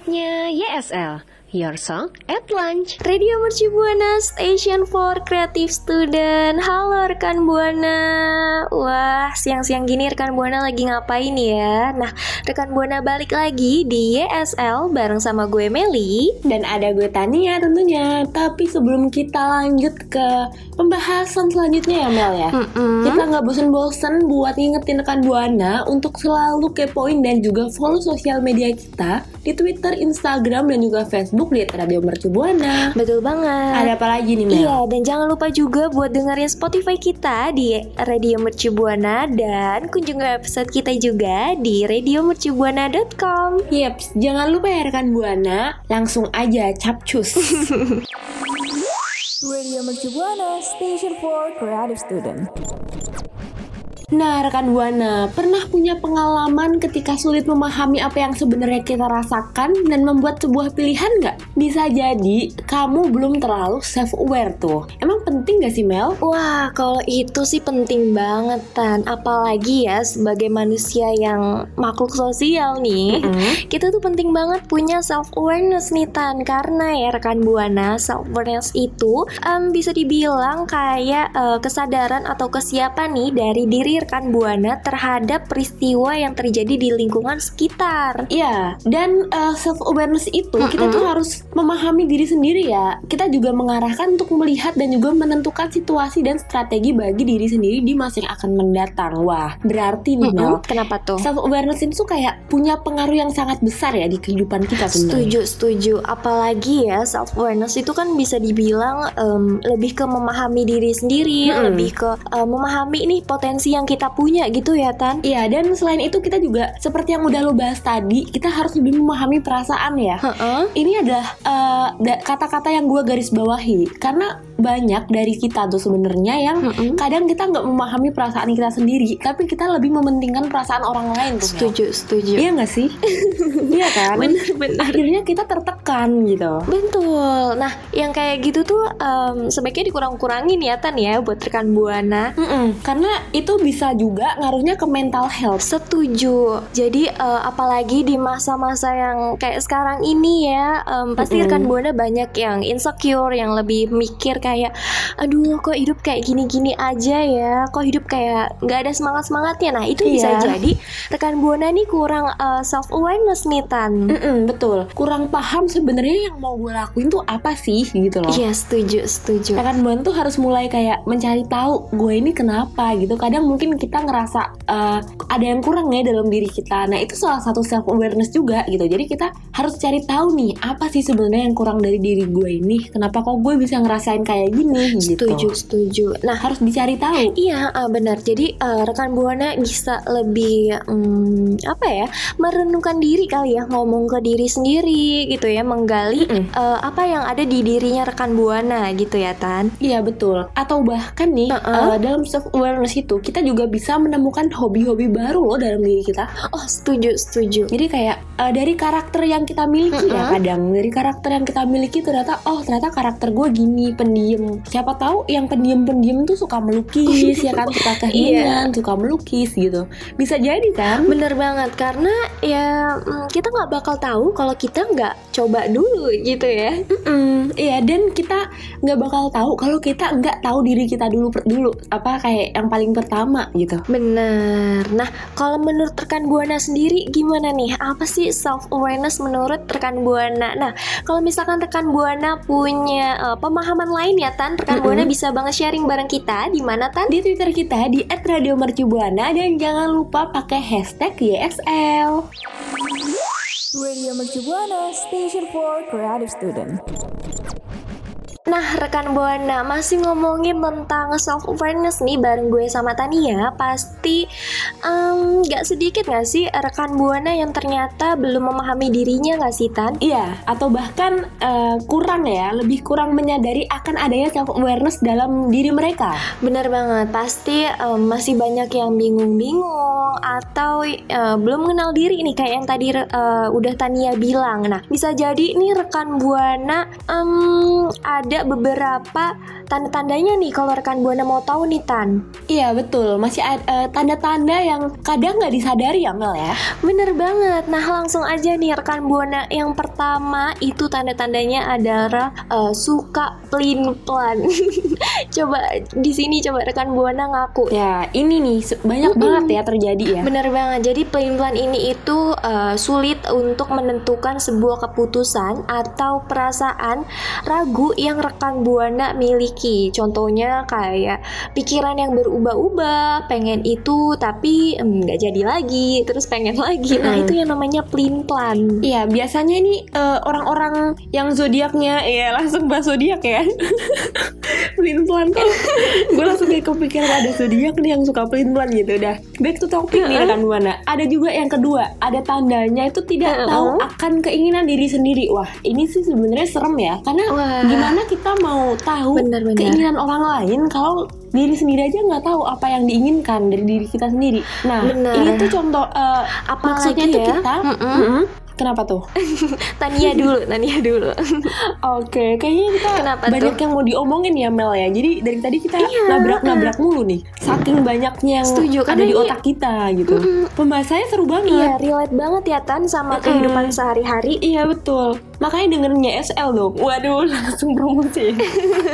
Saatnya YSL, Your Song at Lunch. Radio Mercu Buana Station for Creative Student Halo rekan Buana Wah siang-siang gini rekan Buana lagi ngapain ya Nah rekan Buana balik lagi di YSL bareng sama gue Meli Dan ada gue Tania tentunya. Tapi sebelum kita lanjut ke pembahasan selanjutnya ya Mel ya. Mm-mm. Kita nggak bosen-bosen buat ngingetin rekan Buana untuk selalu kepoin dan juga follow sosial media kita di Twitter, Instagram, dan juga Facebook di Radio Mercu Buana. Betul banget Ada apa lagi nih Mel? Iya, dan jangan lupa juga buat dengerin Spotify kita di Radio Mercu Buana dan kunjungi website kita juga di radiomercubuana.com. Yeps, jangan lupa ya rekan Buana, langsung aja capcus. Radio Mercu Buana Station for Creative Student. Nah, rekan Buana, pernah punya pengalaman ketika sulit memahami apa yang sebenarnya kita rasakan dan membuat sebuah pilihan nggak? Bisa jadi kamu belum terlalu self-aware tuh. Emang penting nggak sih, Mel? Wah, kalau itu sih penting banget, Tan. Apalagi ya sebagai manusia yang makhluk sosial nih. Kita tuh penting banget punya self-awareness nih, Tan. Karena ya rekan Buana, self-awareness itu em, bisa dibilang kayak eh, kesadaran atau kesiapan nih dari diri rekan Buana terhadap peristiwa yang terjadi di lingkungan sekitar. Iya, dan uh, self-awareness itu kita tuh harus memahami diri sendiri ya. Kita juga mengarahkan untuk melihat dan juga menentukan situasi dan strategi bagi diri sendiri di masa yang akan mendatang. Wah, berarti nih, Mel, Mm-mm, Kenapa tuh? self awareness itu kayak punya pengaruh yang sangat besar ya di kehidupan kita sebenarnya. Setuju, setuju. Apalagi ya self awareness itu kan bisa dibilang em, lebih ke memahami diri sendiri, Mm-mm. lebih ke em, memahami nih potensi yang kita punya gitu ya Tan. Iya, dan selain itu kita juga seperti yang udah lo bahas tadi, kita harus lebih memahami perasaan ya. Heeh. Ini adalah da- kata-kata yang gue garis bawahi karena banyak dari kita tuh sebenarnya yang Mm-mm. kadang kita nggak memahami perasaan kita sendiri, tapi kita lebih mementingkan perasaan orang lain tuh. Setuju, setuju. Iya nggak sih? iya kan? Bener, bener. Akhirnya kita tertekan gitu. Betul. Nah, yang kayak gitu tuh em, sebaiknya dikurang-kurangin ya Tan ya buat rekan Buana. Mm-mm, Karena itu bisa juga ngaruhnya ke mental health. Setuju. Jadi eh, apalagi di masa-masa yang kayak sekarang ini ya, em, pasti Mm-mm. rekan buana banyak yang insecure, yang lebih mikir kayak, aduh kok hidup kayak gini-gini aja ya, kok hidup kayak nggak ada semangat-semangatnya. Nah itu bisa Iya. jadi rekan buana nih kurang self awareness nih tan. Mm-mm, betul. Kurang paham sebenarnya yang mau gue lakuin tuh apa sih gitu loh. Iya setuju, setuju. Rekan buan tuh harus mulai kayak mencari tahu gue ini kenapa gitu. Kadang mungkin kita ngerasa eh, ada yang kurang ya dalam diri kita. Nah itu salah satu self awareness juga gitu. Jadi kita harus cari tahu nih apa sih sebenarnya yang kurang dari diri gue ini. Kenapa kok gue bisa ngerasain kayak gini gitu. Setuju, setuju. Nah Harus dicari tahu. Iya ah, benar. Jadi eh, rekan buana bisa lebih hmm, apa ya merenungkan diri kali ya ngomong ke diri sendiri gitu ya menggali Mm-mm. eh, apa yang ada di dirinya rekan buana gitu ya Tan. Iya betul. Atau bahkan nih Heeh. eh, dalam self awareness itu kita juga juga bisa menemukan hobi-hobi baru loh dalam diri kita. Oh setuju setuju. Jadi kayak eh, dari karakter yang kita miliki ya Mm-mm. kadang dari karakter yang kita miliki ternyata oh ternyata karakter gue gini pendiam. Siapa tahu yang pendiam-pendiam tuh suka melukis ya kan suka keheningan, suka melukis gitu. Bisa jadi kan? Bener banget karena ya mm, kita nggak bakal tahu kalau kita nggak coba dulu gitu ya. Mm, iya dan kita nggak bakal tahu kalau kita nggak tahu diri kita dulu dulu apa kayak yang paling pertama gitu. Bener. Nah, kalau menurut rekan Buana sendiri gimana nih? Apa sih self awareness menurut rekan Buana? Nah, kalau misalkan rekan Buana punya eh, pemahaman lain ya Tan, rekan Mm-mm. Buana bisa banget sharing bareng kita di mana Tan? Di Twitter kita di @radiomercubuana dan jangan lupa pakai hashtag YSL. Radio Mercu Buana, Station for Creative Student. Nah, rekan Buana masih ngomongin tentang self awareness nih bareng gue sama Tania. Pasti nggak sedikit nggak sih rekan Buana yang ternyata belum memahami dirinya nggak sih Tan? Iya, atau bahkan eh, kurang ya, lebih kurang menyadari akan adanya self awareness dalam diri mereka. Bener banget, pasti em, masih banyak yang bingung-bingung atau eh, belum mengenal diri nih kayak yang tadi eh, udah Tania bilang. Nah, bisa jadi nih rekan Buana em, ada beberapa tanda-tandanya nih kalau rekan Buana mau tahu nih Tan. Iya betul, masih ada eh, tanda-tanda yang kadang nggak disadari ya Mel ya. Bener banget. Nah, langsung aja nih rekan Buana yang pertama itu tanda-tandanya adalah eh, suka pelin-pelan. coba di sini coba rekan Buana ngaku Ya ini nih banyak banget ya terjadi ya. Bener banget. Jadi pelin-pelan ini itu uh, sulit untuk menentukan sebuah keputusan atau perasaan ragu yang rekan buana miliki. Contohnya kayak pikiran yang berubah-ubah, pengen itu tapi nggak jadi lagi, terus pengen lagi. Nah Mm-mm. itu yang namanya pelin-pelan. Iya biasanya ini eh, orang-orang yang zodiaknya ya langsung bahas zodiak ya. pelin pelan tuh gue langsung kayak kepikiran ada zodiak nih yang suka pelin pelan gitu udah back to topic nih rekan buana ada juga yang kedua ada tandanya itu tidak tahu akan keinginan diri sendiri wah ini sih sebenarnya serem ya karena Wah. gimana kita mau tahu Bener-bener. keinginan orang lain kalau diri sendiri aja nggak tahu apa yang diinginkan dari diri kita sendiri nah Bener. ini tuh contoh eh, Apalagi maksudnya tuh ya, kita mm-mm. Mm-mm. kenapa tuh Tania dulu, Tania dulu. Oke, kayaknya kita Kenapa banyak tuh? yang mau diomongin ya Mel ya. Jadi dari tadi kita Iya, nabrak-nabrak mulu nih. Saking banyaknya yang Setuju, ada di ini- otak kita gitu. Pembahasannya seru Iya, banget. relate banget ya Tan sama Mm-mm. kehidupan sehari-hari. Iya betul. Makanya dengerinnya SL dong. Waduh, langsung promosi.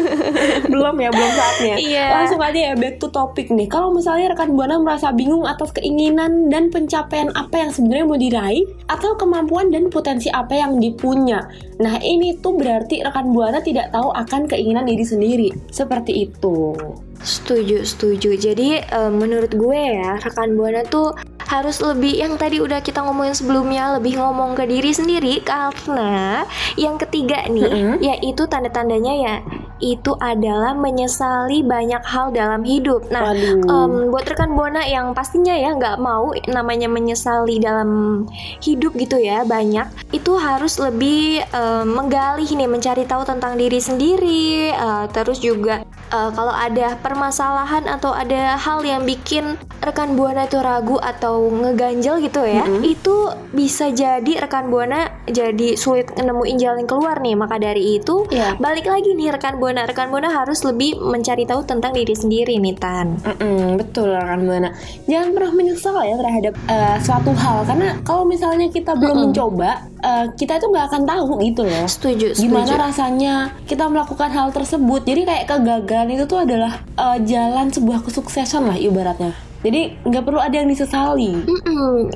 belum ya, belum saatnya. Iya. Langsung aja ya back to topic nih. Kalau misalnya rekan buana merasa bingung atas keinginan dan pencapaian apa yang sebenarnya mau diraih atau kemampuan dan potensi apa yang dipunya. Nah, ini tuh berarti rekan buana tidak tahu akan keinginan diri sendiri. Seperti itu. Setuju, setuju. Jadi eh, menurut gue ya, rekan buana tuh harus lebih yang tadi udah kita ngomongin sebelumnya, lebih ngomong ke diri sendiri karena yang ketiga nih, Mm-mm. yaitu tanda-tandanya ya, itu adalah menyesali banyak hal dalam hidup. Nah, em, buat rekan buana yang pastinya ya nggak mau namanya menyesali dalam hidup gitu ya banyak itu harus lebih em, menggali nih mencari tahu tentang diri sendiri eh, terus juga eh, kalau ada permasalahan atau ada hal yang bikin rekan buana itu ragu atau ngeganjel gitu ya Mm-mm. itu bisa jadi rekan buana jadi sulit nemuin jalan keluar nih maka dari itu Iya. balik lagi nih rekan buana rekan buana harus lebih mencari tahu tentang diri sendiri nih tan Mm-mm, betul rekan buana. Jangan pernah menyesal ya terhadap eh, suatu hal karena kalau misalnya kita belum Mm-mm. mencoba, eh, kita itu nggak akan tahu gitu loh. setuju Gimana setuju rasanya kita melakukan hal tersebut? Jadi kayak kegagalan itu tuh adalah eh, jalan sebuah kesuksesan lah ibaratnya. Jadi nggak perlu ada yang disesali.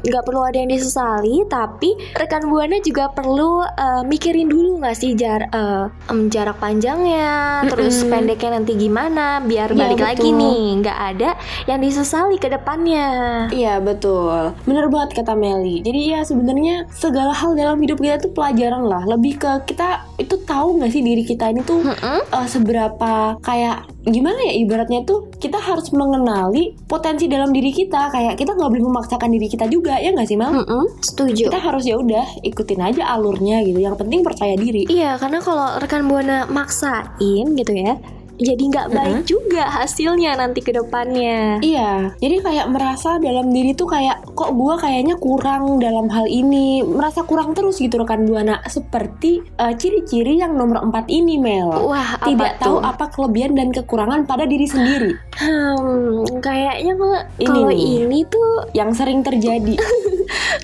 Nggak perlu ada yang disesali, tapi rekan buana juga perlu eh, mikirin dulu nggak sih jar eh, em, jarak panjangnya, terus Mm-mm. pendeknya nanti gimana, biar Iya, balik lagi betul. nih, nggak ada yang disesali ke depannya. Iya betul, bener banget kata Meli. Jadi ya sebenarnya segala hal dalam hidup kita tuh pelajaran lah. Lebih ke kita itu tahu nggak sih diri kita ini tuh Mm-mm. eh, seberapa kayak gimana ya ibaratnya tuh kita harus mengenali potensi dalam diri kita. Kayak kita nggak boleh memaksakan diri kita juga ya nggak sih Mel? Mm-mm, setuju. Kita harus ya udah ikutin aja alurnya gitu. Yang penting percaya diri. Iya, karena kalau rekan buana maksain gitu ya, jadi nggak baik juga hasilnya nanti ke depannya. Iya, jadi kayak merasa dalam diri tuh kayak kok gua kayaknya kurang dalam hal ini, merasa kurang terus gitu rekan buana. Seperti eh, ciri-ciri yang nomor empat ini Mel. Wah, apa Tidak tahu tuh? apa kelebihan dan kekurangan pada diri sendiri Hmm, kayaknya kok Ini kalau nih. ini tuh yang sering terjadi.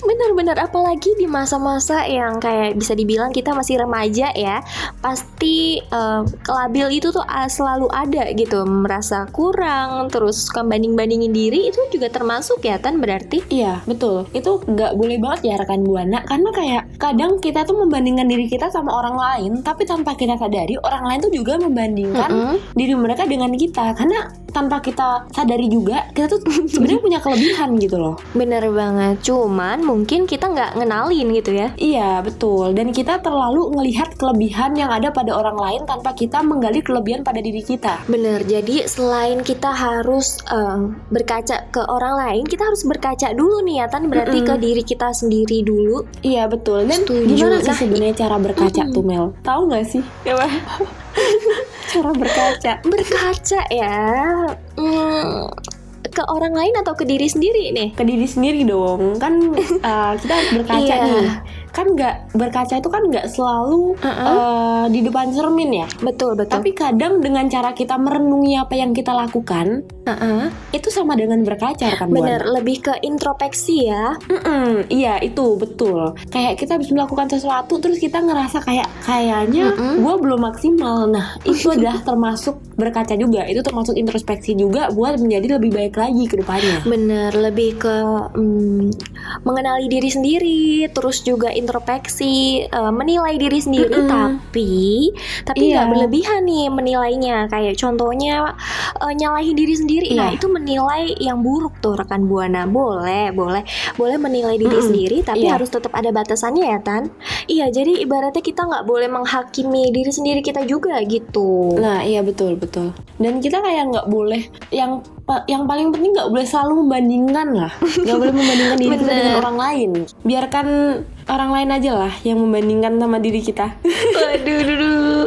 benar-benar apalagi di masa-masa yang kayak bisa dibilang kita masih remaja ya, pasti eh, labil itu tuh ah, selalu ada gitu, merasa kurang, terus suka banding-bandingin diri itu juga termasuk ya kan berarti. Iya, betul. Itu nggak boleh banget ya rekan buana karena kayak kadang kita tuh membandingkan diri kita sama orang lain, tapi tanpa kita sadari orang lain tuh juga membandingkan Mm-mm. diri mereka dengan kita karena tanpa kita sadari juga kita tuh sebenarnya punya kelebihan gitu loh. Bener banget, cuman mungkin kita nggak ngenalin gitu ya. Iya, betul. Dan kita terlalu melihat kelebihan yang ada pada orang lain tanpa kita menggali kelebihan pada diri kita. Bener, jadi selain kita harus eh, berkaca ke orang lain, kita harus berkaca dulu nih ya, Tan. Berarti Mm-mm. ke diri kita sendiri dulu. Iya, betul. Dan Setuju. gimana sih Nah, sebenarnya cara berkaca tuh Mel? Tahu nggak sih? cara berkaca. Berkaca ya, hmm, ke orang lain atau ke diri sendiri nih? ke diri sendiri dong kan uh, kita harus berkaca Iya. nih kan nggak berkaca itu kan nggak selalu uh, di depan cermin ya Betul betul. tapi kadang dengan cara kita merenungi apa yang kita lakukan Heeh. itu sama dengan berkaca kan bener, lebih ke introspeksi ya. Mm-mm, iya itu betul kayak kita habis melakukan sesuatu terus kita ngerasa kayak kayaknya Mm-mm. gue belum maksimal nah itu adalah termasuk berkaca juga itu termasuk introspeksi juga buat menjadi lebih baik lagi ke depannya Bener, lebih ke mm, mengenali diri sendiri, terus juga introspeksi, eh, menilai diri sendiri. Mm-mm. Tapi, tapi Iya. nggak berlebihan nih menilainya. Kayak contohnya eh, nyalahin diri sendiri. Nah, Iya. itu menilai yang buruk tuh rekan buana. Boleh, boleh, boleh menilai diri Mm-mm. sendiri, tapi Iya. harus tetap ada batasannya ya, Tan. Iya, jadi ibaratnya kita nggak boleh menghakimi diri sendiri kita juga gitu. Nah iya betul betul. Dan kita kayak nggak boleh yang yang paling penting nggak boleh selalu membandingkan lah. Nggak boleh membandingkan diri kita dengan orang lain. Biarkan orang lain aja lah yang membandingkan sama diri kita. Waduh, duh, duh.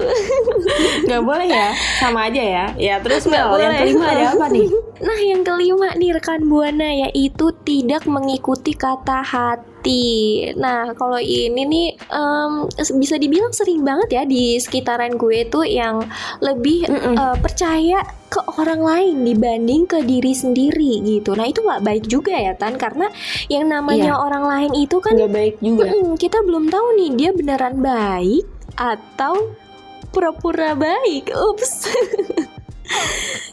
Nggak boleh ya, sama aja ya. Ya terus Nggak Mel, yang boleh. kelima ada apa nih? Nah, yang kelima nih rekan buana yaitu tidak mengikuti kata hati. Nah, kalau ini nih em, bisa dibilang sering banget ya di sekitaran gue tuh yang lebih eh, percaya ke orang lain dibanding ke diri sendiri gitu. Nah, itu nggak baik juga ya Tan karena yang namanya Iya. orang lain itu kan Nggak baik juga. mm, kita belum tahu nih dia beneran baik atau pura-pura baik. Ups.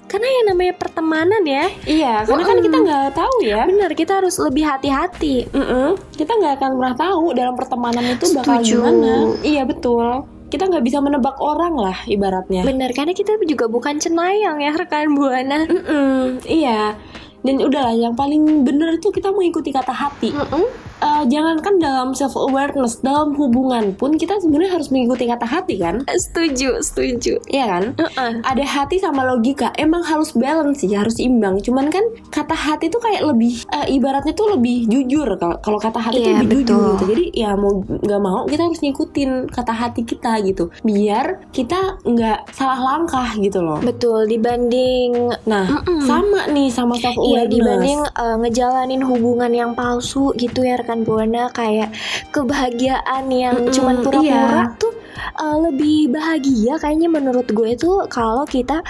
Karena yang namanya pertemanan ya, Iya, karena kan kita nggak tahu ya. bener kita harus lebih hati-hati. Mm-mm. Kita nggak akan pernah tahu dalam pertemanan itu bakal Setuju. gimana. Iya betul. Kita nggak bisa menebak orang lah ibaratnya. Bener, karena kita juga bukan cenayang ya rekan buana. Mm-mm, iya. Dan udahlah, yang paling bener itu kita mengikuti kata hati. Mm-mm. Eh, jangankan dalam self awareness, dalam hubungan pun kita sebenarnya harus mengikuti kata hati kan? Setuju, setuju. Iya kan? Heeh. Ada hati sama logika, emang harus balance sih, harus imbang. Cuman kan kata hati tuh kayak lebih, eh, ibaratnya tuh lebih jujur. Kalau kata hati tuh Iya, lebih jujur betul. gitu. Jadi ya mau nggak mau kita harus ngikutin kata hati kita gitu, biar kita nggak salah langkah gitu loh. Betul, dibanding Nah, Mm-mm. sama nih sama self awareness. Iya dibanding uh, ngejalanin hubungan yang palsu gitu ya rekan buana kayak kebahagiaan yang Mm-mm, cuman pura-pura iya. tuh uh, lebih bahagia kayaknya menurut gue tuh kalau kita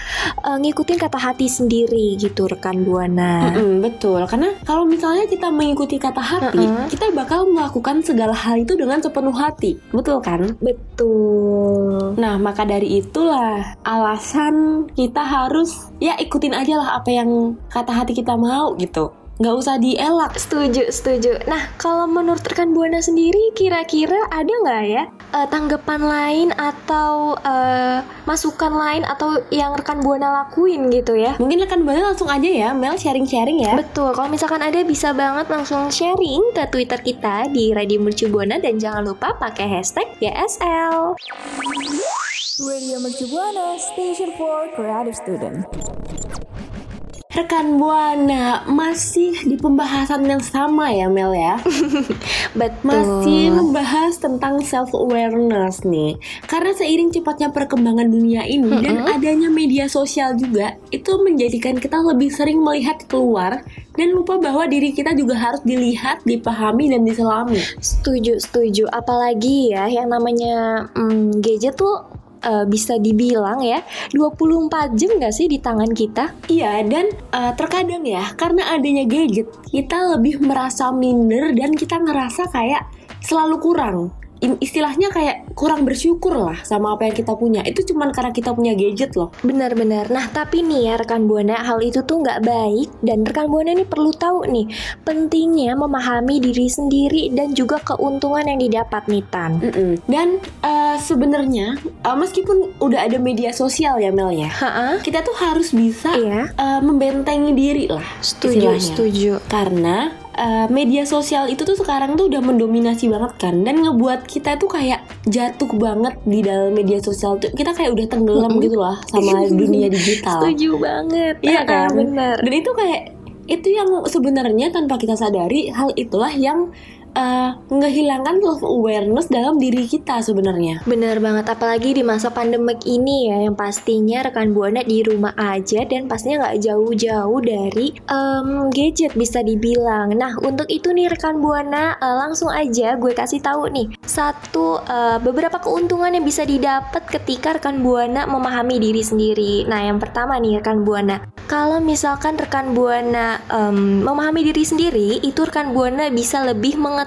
uh, ngikutin kata hati sendiri gitu rekan buana. Mm-mm, betul, karena kalau misalnya kita mengikuti kata hati, Mm-mm. kita bakal melakukan segala hal itu dengan sepenuh hati, betul kan? Betul. Nah, maka dari itulah alasan kita harus ya ikutin aja lah apa yang kata hati kita mau gitu. Nggak usah dielak. Setuju, setuju. Nah, kalau menurut rekan buana sendiri, kira-kira ada nggak ya eh, tanggapan lain atau eh, masukan lain atau yang rekan buana lakuin gitu ya? Mungkin rekan buana langsung aja ya, Mel sharing-sharing ya. Betul, kalau misalkan ada bisa banget langsung sharing ke Twitter kita di Radio Mercu Buana dan jangan lupa pakai hashtag YSL. Radio Mercu Buana, Station for Creative Student. Rekan buana masih di pembahasan yang sama ya Mel ya. Betul. Masih membahas tentang self awareness nih. Karena seiring cepatnya perkembangan dunia ini dan adanya media sosial juga, itu menjadikan kita lebih sering melihat keluar dan lupa bahwa diri kita juga harus dilihat, dipahami dan diselami. Setuju, setuju. Apalagi ya yang namanya hmm, gadget tuh eh, bisa dibilang ya 24 jam gak sih di tangan kita? Iya, dan uh, terkadang ya, karena adanya gadget, kita lebih merasa minder dan kita ngerasa kayak selalu kurang. Istilahnya kayak kurang bersyukur lah sama apa yang kita punya. Itu cuman karena kita punya gadget loh. Benar-benar. Nah, tapi nih ya rekan Buana, hal itu tuh nggak baik dan rekan Buana nih perlu tahu nih pentingnya memahami diri sendiri dan juga keuntungan yang didapat nih Tan. Mm-mm. Dan uh, sebenarnya uh, meskipun udah ada media sosial ya Mel ya, Ha-ha. kita tuh harus bisa Iya. uh, membentengi diri lah. Setuju, istilahnya. setuju. Karena uh, media sosial itu tuh sekarang tuh udah mendominasi banget kan dan ngebuat kita tuh kayak jatuh banget di dalam media sosial tuh kita kayak udah tenggelam gitu lah sama dunia digital. Setuju banget. Iya Ah, kan? Benar. Dan itu kayak itu yang sebenarnya tanpa kita sadari hal itulah yang uh, ngehilangkan self awareness dalam diri kita sebenarnya. Bener banget, apalagi di masa pandemik ini ya, yang pastinya rekan buana di rumah aja dan pastinya nggak jauh-jauh dari em, gadget bisa dibilang. Nah, untuk itu nih rekan buana, eh, langsung aja gue kasih tahu nih satu eh, beberapa keuntungan yang bisa didapat ketika rekan buana memahami diri sendiri. Nah, yang pertama nih rekan buana, kalau misalkan rekan buana em, memahami diri sendiri, itu rekan buana bisa lebih mengetahui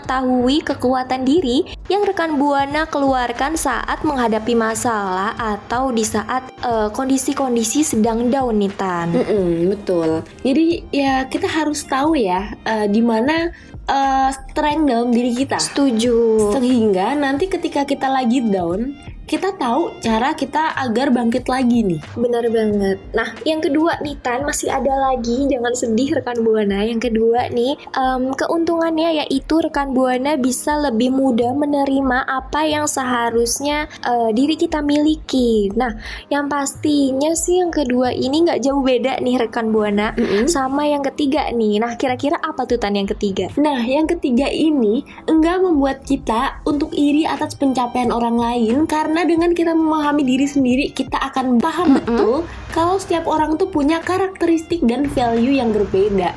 kekuatan diri yang rekan buana keluarkan saat menghadapi masalah atau di saat eh, kondisi-kondisi sedang down nih Tan. Mm-mm, betul. Jadi ya kita harus tahu ya uh, di mana uh, strength dalam diri kita. Setuju. Sehingga nanti ketika kita lagi down, kita tahu cara kita agar bangkit lagi nih. Benar banget. Nah, yang kedua nih Tan masih ada lagi, jangan sedih rekan buana. Yang kedua nih, em, keuntungannya yaitu rekan buana bisa lebih mudah menerima apa yang seharusnya eh, diri kita miliki. Nah, yang pastinya sih yang kedua ini nggak jauh beda nih rekan buana Mm-mm. sama yang ketiga nih. Nah, kira-kira apa tuh Tan yang ketiga? Nah, yang ketiga ini enggak membuat kita untuk iri atas pencapaian orang lain karena dengan kita memahami diri sendiri, kita akan paham betul kalau setiap orang tuh punya karakteristik dan value yang berbeda.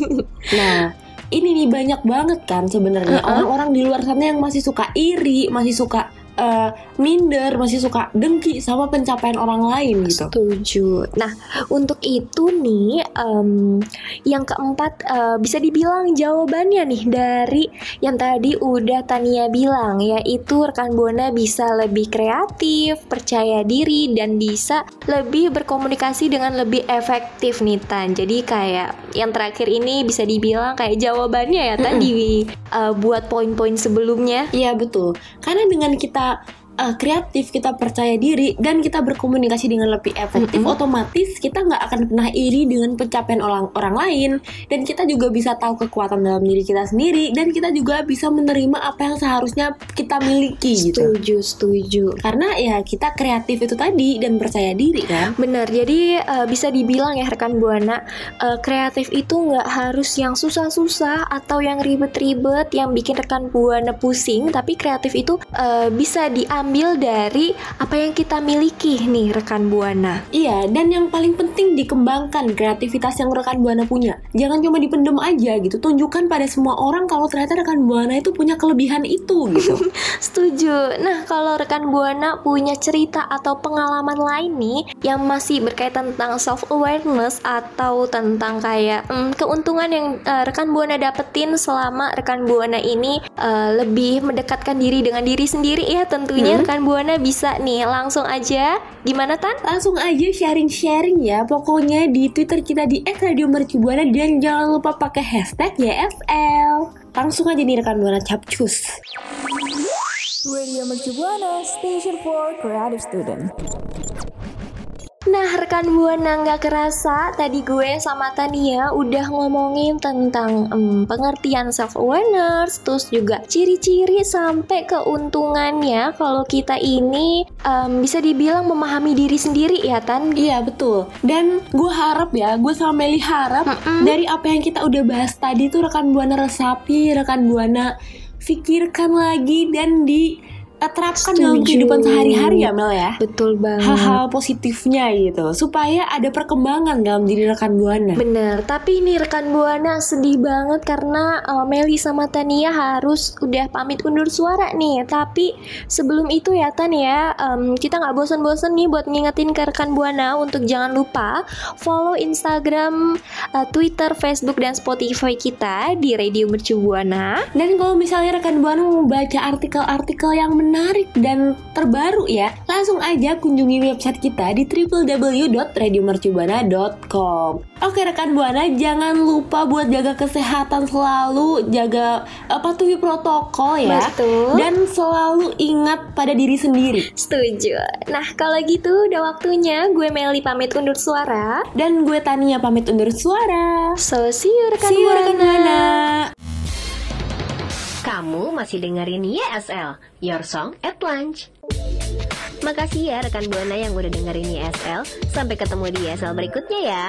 nah, ini nih banyak banget kan sebenarnya Uh-uh. orang-orang di luar sana yang masih suka iri, masih suka eh, minder, masih suka dengki sama pencapaian orang lain gitu. Setuju. Nah, untuk itu nih, em, yang keempat eh, bisa dibilang jawabannya nih dari yang tadi udah Tania bilang, yaitu rekan buana bisa lebih kreatif, percaya diri, dan bisa lebih berkomunikasi dengan lebih efektif nih Tan. Jadi kayak yang terakhir ini bisa dibilang kayak jawabannya ya Tan di eh, buat poin-poin sebelumnya. Iya betul. Karena dengan kita え? Uh, kreatif, kita percaya diri dan kita berkomunikasi dengan lebih efektif, otomatis kita nggak akan pernah iri dengan pencapaian orang orang lain dan kita juga bisa tahu kekuatan dalam diri kita sendiri dan kita juga bisa menerima apa yang seharusnya kita miliki gitu. Setuju, setuju. Karena ya kita kreatif itu tadi dan percaya diri kan. Benar, jadi eh, bisa dibilang ya rekan buana eh, kreatif itu nggak harus yang susah-susah atau yang ribet-ribet yang bikin rekan buana pusing, tapi kreatif itu eh, bisa diambil dari apa yang kita miliki nih rekan buana. Iya, dan yang paling penting dikembangkan kreativitas yang rekan Buana punya. Jangan cuma dipendem aja gitu. Tunjukkan pada semua orang kalau ternyata rekan Buana itu punya kelebihan itu gitu. Setuju. Nah, kalau rekan buana punya cerita atau pengalaman lain nih yang masih berkaitan tentang self awareness atau tentang kayak hmm, keuntungan yang eh, rekan buana dapetin selama rekan buana ini eh, lebih mendekatkan diri dengan diri sendiri ya tentunya rekan buana bisa nih langsung aja gimana tan? Langsung aja sharing-sharing ya. Pokoknya di Twitter kita di @radiomercubuana dan jangan lupa pakai hashtag YFL. Langsung aja nih rekan Buana capcus. Radio Mercu Buana, station for creative student. Nah rekan buana nggak kerasa tadi gue sama Tania udah ngomongin tentang em, pengertian self awareness, terus juga ciri-ciri sampai keuntungannya kalau kita ini em, bisa dibilang memahami diri sendiri ya Tan. Iya betul Dan gue harap ya Gue sama Meli harap Dari apa yang kita udah bahas tadi tuh Rekan Buana resapi Rekan Buana Pikirkan lagi Dan di eh, terapkan dalam kehidupan sehari-hari ya Mel ya Betul banget. Hal-hal positifnya gitu Supaya ada perkembangan dalam diri rekan Buana Bener, tapi ini rekan Buana sedih banget karena uh, Meli sama Tania harus udah pamit undur suara nih. Tapi sebelum itu ya Tan ya, em, kita nggak bosan-bosan nih buat ngingetin ke rekan Buana untuk jangan lupa follow Instagram, uh, Twitter, Facebook dan Spotify kita di Radio Mercu Buana. Dan kalau misalnya rekan Buana mau baca artikel-artikel yang menarik dan terbaru ya, langsung aja kunjungi website kita di www.radiomercubuana.com. Oke rekan Buana, jangan lupa buat jaga kesehatan selalu, jaga eh, patuhi protokol ya. Betul. Dan selalu ingat pada diri sendiri. Setuju. Nah kalau gitu udah waktunya gue Meli pamit undur suara. Dan gue Tania pamit undur suara. So see you rekan See you rekan Buana. Kamu masih dengerin YSL, Your Song at Lunch. Makasih ya rekan Buana yang udah dengerin YSL. Sampai ketemu di YSL berikutnya ya.